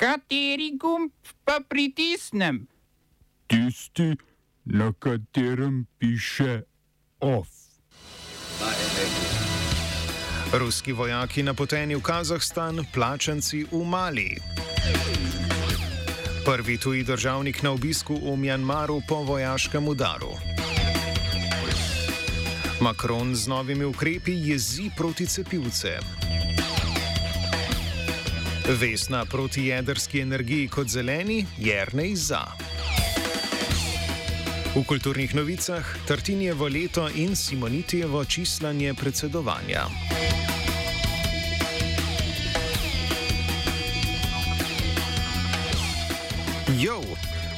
Kateri gumb pa pritisnem? Tisti, na katerem piše OF. Ruski vojaki napoteni v Kazahstan, plačanci v Mali. Prvi tuji državnik na obisku v Mjanmaru po vojaškem udaru. Macron z novimi ukrepi jezi proti cepivcem. Vesna proti jedrski energiji kot zeleni, jernej za. V kulturnih novicah Tartinjevo leto in Simonitijevo čislanje predsedovanja. Jo!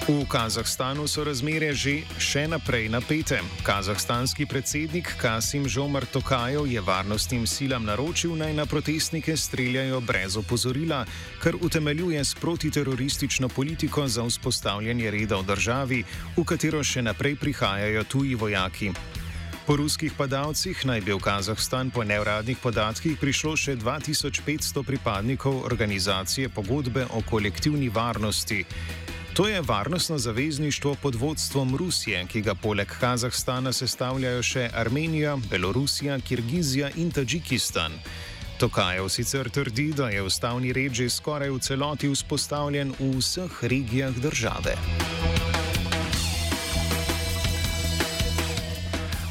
V Kazahstanu so razmere že še naprej napete. Kazahstanski predsednik Kasim Žomar Tokajev je varnostnim silam naročil naj na protestnike streljajo brez opozorila, kar utemeljuje s protiteroristično politiko za vzpostavljanje reda v državi, v katero še naprej prihajajo tuji vojaki. Po ruskih padalcih naj bi v Kazahstan po neuradnih podatkih prišlo še 2500 pripadnikov organizacije pogodbe o kolektivni varnosti. To je varnostno zavezništvo pod vodstvom Rusije, ki ga poleg Kazahstana sestavljajo še Armenija, Belorusija, Kirgizija in Tadžikistan. Tokajev sicer trdi, da je ustavni red že skoraj v celoti vzpostavljen v vseh regijah države.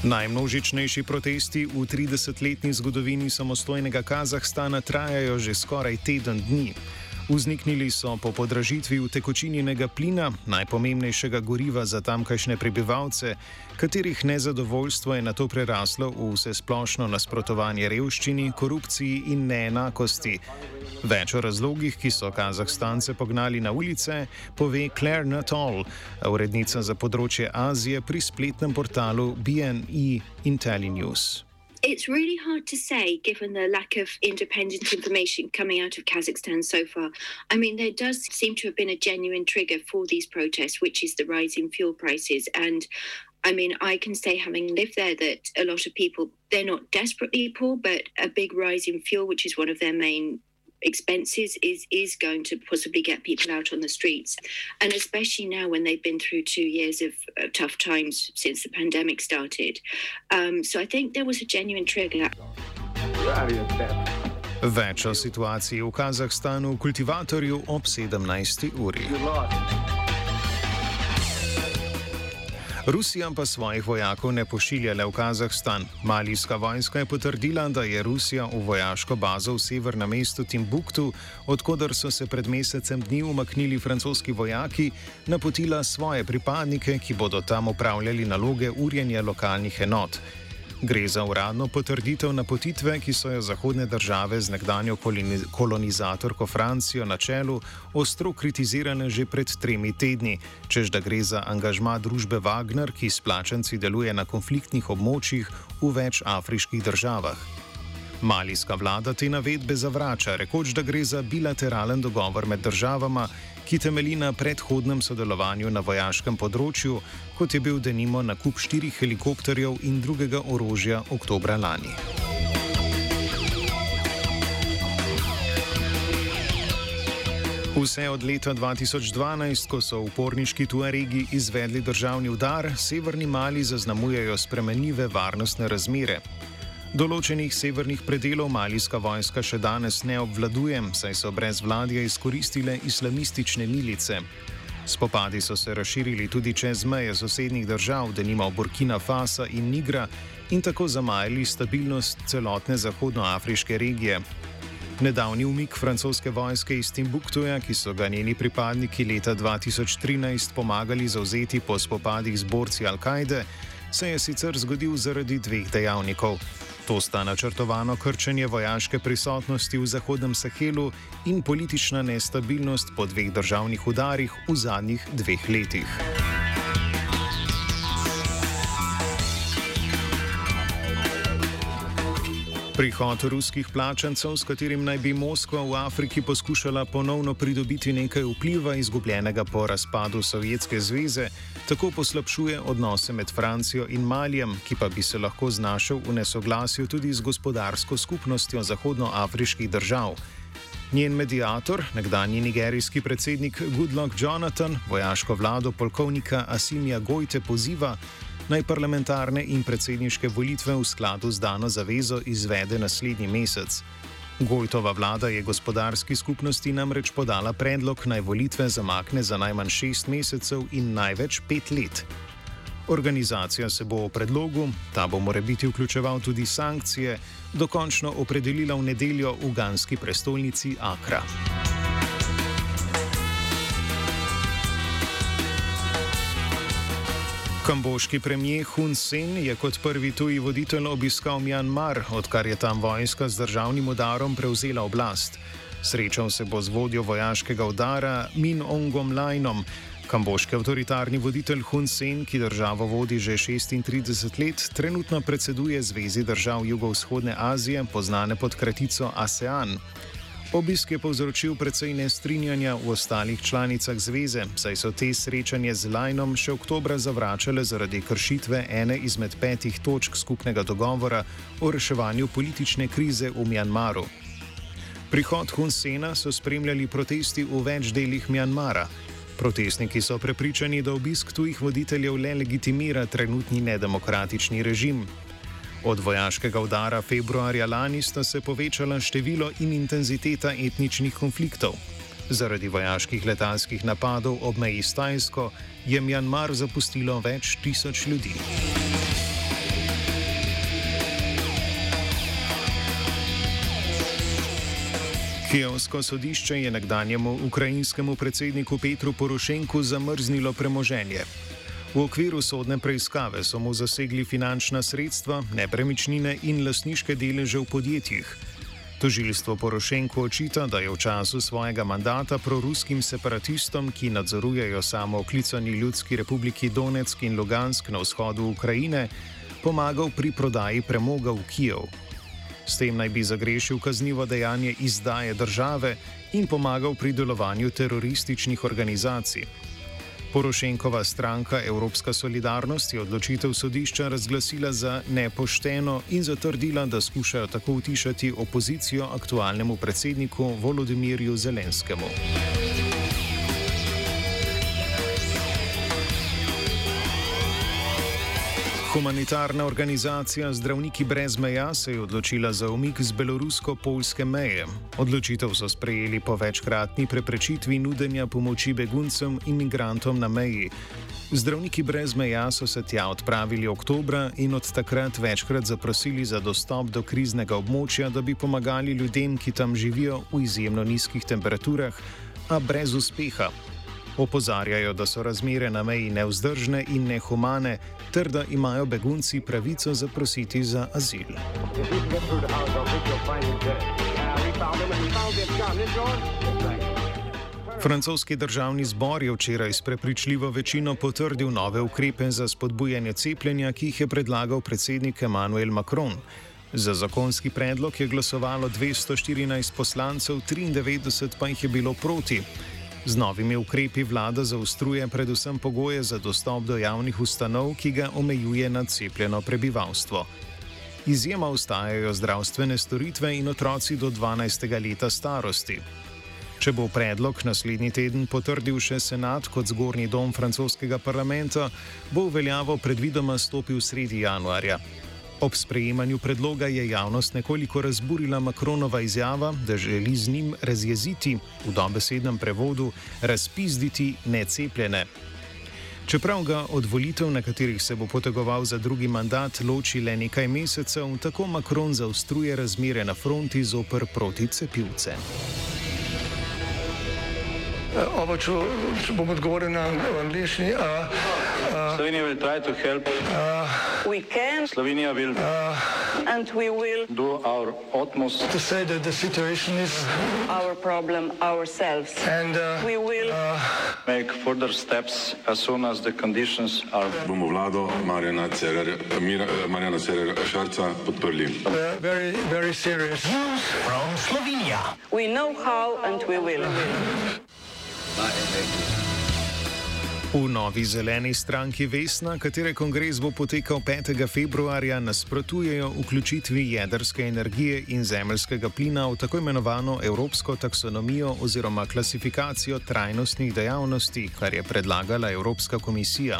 Najmnožičnejši protesti v 30-letni zgodovini samostojnega Kazahstana trajajo že skoraj teden dni. Vzniknili so po podražitvi utekočinjenega plina, najpomembnejšega goriva za tamkajšnje prebivalce, katerih nezadovoljstvo je na to preraslo v vse splošno nasprotovanje revščini, korupciji in neenakosti. Več o razlogih, ki so Kazahstance pognali na ulice, pove Claire Nuttall, urednica za področje Azije pri spletnem portalu BNE IntelliNews. It's really hard to say given the lack of independent information coming out of Kazakhstan so far. I mean, there does seem to have been a genuine trigger for these protests, which is the rise in fuel prices. And I mean, I can say, having lived there, that a lot of people, they're not desperately poor, but a big rise in fuel, which is one of their main expenses is is going to possibly get people out on the streets and especially now when they've been through two years of uh, tough times since the pandemic started um, so i think there was a genuine trigger Več o situaciji v Kazahstanu kultivatorju ob 17. uri. Rusija pa svojih vojakov ne pošilja le v Kazahstan. Malijska vojska je potrdila, da je Rusija v vojaško bazo v severnem mestu Timbuktu, odkudar so se pred mesecem dni umaknili francoski vojaki, napotila svoje pripadnike, ki bodo tam upravljali naloge urjenja lokalnih enot. Gre za uradno potrditev napotitve, ki so jo zahodne države z nekdanjo kolonizatorko Francijo na čelu ostro kritizirane že pred tremi tedni, čež da gre za angažma družbe Wagner, ki s plačanci deluje na konfliktnih območjih v več afriških državah. Malijska vlada te navedbe zavrača, rekoč, da gre za bilateralen dogovor med državama, ki temelji na predhodnem sodelovanju na vojaškem področju, kot je bil denimo nakup štirih helikopterjev in drugega orožja oktobra lani. Vse od leta 2012, ko so uporniški tuaregi izvedli državni udar, severni Mali zaznamujejo spremenljive varnostne razmere. Določenih severnih predelov malijska vojska še danes ne obvladuje, saj so brez vladja izkoristile islamistične milice. Spopadi so se razširili tudi čez meje sosednjih držav, denimo Burkina Faso in Nigra, in tako zamajali stabilnost celotne zahodnoafriške regije. Nedavni umik francoske vojske iz Timbuktuja, ki so ga njeni pripadniki leta 2013 pomagali zauzeti po spopadih z borci Al-Kaide, se je sicer zgodil zaradi dveh dejavnikov. To sta načrtovano krčenje vojaške prisotnosti v Zahodnem Sahelu in politična nestabilnost po dveh državnih udarih v zadnjih dveh letih. Prihod ruskih plačancev, s katerim naj bi Moskva v Afriki poskušala ponovno pridobiti nekaj vpliva izgubljenega po razpadu Sovjetske zveze, tako poslabšuje odnose med Francijo in Malijem, ki pa bi se lahko znašel v nesoglasju tudi z gospodarsko skupnostjo zahodnoafriških držav. Njen medijator, nekdanji nigerijski predsednik Goodluck Jonathan, vojaško vlado polkovnika Asimija Gojte poziva, naj parlamentarne in predsedniške volitve v skladu z dano zavezo izvede naslednji mesec. Gojtova vlada je gospodarski skupnosti namreč podala predlog naj volitve zamakne za najmanj šest mesecev in največ pet let. Organizacija se bo o predlogu, ta bo more biti vključeval tudi sankcije, dokončno opredelila v nedeljo v ganski prestolnici Akra. Kamboški premijer Hun Sen je kot prvi tuji voditelj obiskal Mjanmar, odkar je tam vojska z državnim udarom prevzela oblast. Srečal se bo z vodjo vojaškega udara Min Ongom Lajnom. Kamboški avtoritarni voditelj Hun Sen, ki državo vodi že 36 let, trenutno predseduje Zvezi držav Jugovzhodne Azije, znane pod kratico ASEAN. Obisk je povzročil precej nestrinjanja v ostalih članicah zveze, saj so te srečanje z Lajnom še oktobra zavračale zaradi kršitve ene izmed petih točk skupnega dogovora o reševanju politične krize v Mjanmaru. Prihod Hun Sena so spremljali protesti v več delih Mjanmara. Protestniki so prepričani, da obisk tujih voditeljev le legitimira trenutni nedemokratični režim. Od vojaškega udara februarja lani sta se povečala število in intenziteta etničnih konfliktov. Zaradi vojaških letalskih napadov ob meji s Tajsko je Mjanmar zapustilo več tisoč ljudi. Kijevsko sodišče je nekdanjemu ukrajinskemu predsedniku Petru Porošenku zamrznilo premoženje. V okviru sodne preiskave so mu zasegli finančna sredstva, nepremičnine in lasniške deleže v podjetjih. Tožilstvo Porošenko očita, da je v času svojega mandata proruskim separatistom, ki nadzorujejo samo oklicani ljudski republiki Donetsk in Lugansk na vzhodu Ukrajine, pomagal pri prodaji premoga v Kijev. S tem naj bi zagrešil kaznivo dejanje izdaje države in pomagal pri delovanju terorističnih organizacij. Porošenkova stranka Evropska solidarnost je odločitev sodišča razglasila za nepošteno in zatrdila, da skušajo tako utišati opozicijo aktualnemu predsedniku Volodimirju Zelenskemu. Humanitarna organizacija Zdravniki brez meja se je odločila za umik z belorusko-polske meje. Odločitev so sprejeli po večkratni preprečitvi nudenja pomoči beguncem in migrantom na meji. Zdravniki brez meja so se tja odpravili oktobra in od takrat večkrat zaprosili za dostop do kriznega območja, da bi pomagali ljudem, ki tam živijo v izjemno nizkih temperaturah, a brez uspeha. Opozarjajo, da so razmere na meji neuzdržne in nehumane, ter da imajo begunci pravico zaprositi za azil. Francoski državni zbor je včeraj s prepričljivo večino potrdil nove ukrepe za spodbujanje cepljenja, ki jih je predlagal predsednik Emmanuel Macron. Za zakonski predlog je glasovalo 214 poslancev, 93 pa jih je bilo proti. Z novimi ukrepi vlada zaostruje predvsem pogoje za dostop do javnih ustanov, ki ga omejuje nacepljeno prebivalstvo. Izjema ostajajo zdravstvene storitve in otroci do 12. leta starosti. Če bo predlog naslednji teden potrdil še senat kot zgornji dom francoskega parlamenta, bo v veljavo predvidoma stopil sredi januarja. Ob sprejemanju predloga je javnost nekoliko razburila Makronova izjava, da želi z njim razjeziti, v dobesednem prevodu, razpizditi necepljene. Čeprav ga od volitev, na katerih se bo potegoval za drugi mandat, loči le nekaj mesecev, tako Makron zaostruje razmere na fronti zoper proti cepilce. Oba, če, če bom odgovoril na angliški. Slovenija will try to help. We can Slovenija will and we will do our utmost to say that the situation is our problem ourselves. and uh, We will make further steps as soon as the conditions are. bomo vlado Marjana Cererja, Mira, Marjana Cererja Šarca podprli. uh, very, very serious. we know how and we will. V novi zeleni stranki Vesna, katere kongres bo potekal 5. februarja, nasprotujejo vključitvi jedrske energije in zemeljskega plina v tako imenovano evropsko taksonomijo oziroma klasifikacijo trajnostnih dejavnosti, kar je predlagala Evropska komisija.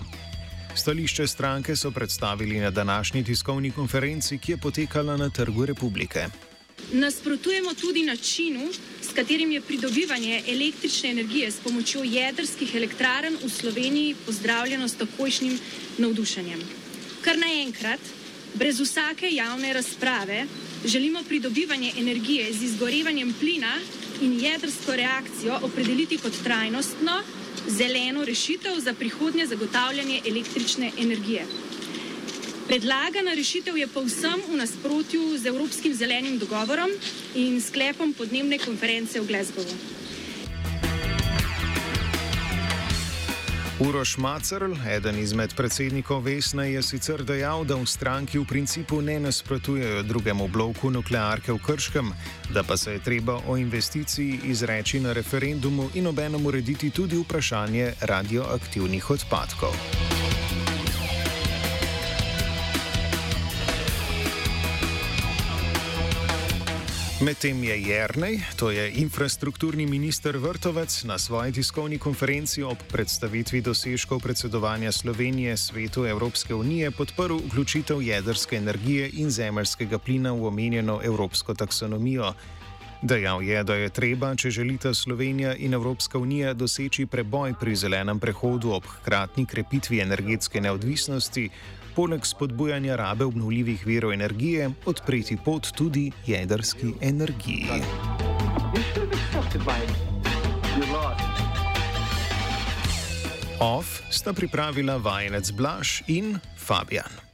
Stališče stranke so predstavili na današnji tiskovni konferenci, ki je potekala na Trgu republike. Nasprotujemo tudi načinu, s katerim je pridobivanje električne energije s pomočjo jedrskih elektrarn v Sloveniji pozdravljeno s takojšnjim navdušenjem. Kar naenkrat, brez vsake javne razprave, želimo pridobivanje energije z izgorevanjem plina in jedrsko reakcijo opredeliti kot trajnostno, zeleno rešitev za prihodnje zagotavljanje električne energije. Predlagana rešitev je povsem v nasprotju z Evropskim zelenim dogovorom in sklepom podnebne konference v Glasgowu. Uroš Macerl, eden izmed predsednikov Vesne, je sicer dejal, da v stranki v principu ne nasprotujejo drugemu bloku nuklearke v Krškem, da pa se je treba o investiciji izreči na referendumu in obenem urediti tudi vprašanje radioaktivnih odpadkov. Medtem je Jrnej, to je infrastrukturni minister Vrtovec, na svoji tiskovni konferenci ob predstavitvi dosežkov predsedovanja Slovenije svetu Evropske unije podprl vključitev jedrske energije in zemeljskega plina v omenjeno evropsko taksonomijo. Dejal je, da je treba, če želita Slovenija in Evropska unija doseči preboj pri zelenem prehodu ob hkratni krepitvi energetske neodvisnosti, poleg spodbujanja rabe obnovljivih virov energije, odpreti pot tudi jedrski energiji. OF sta pripravila vajenec Blaž in Fabian.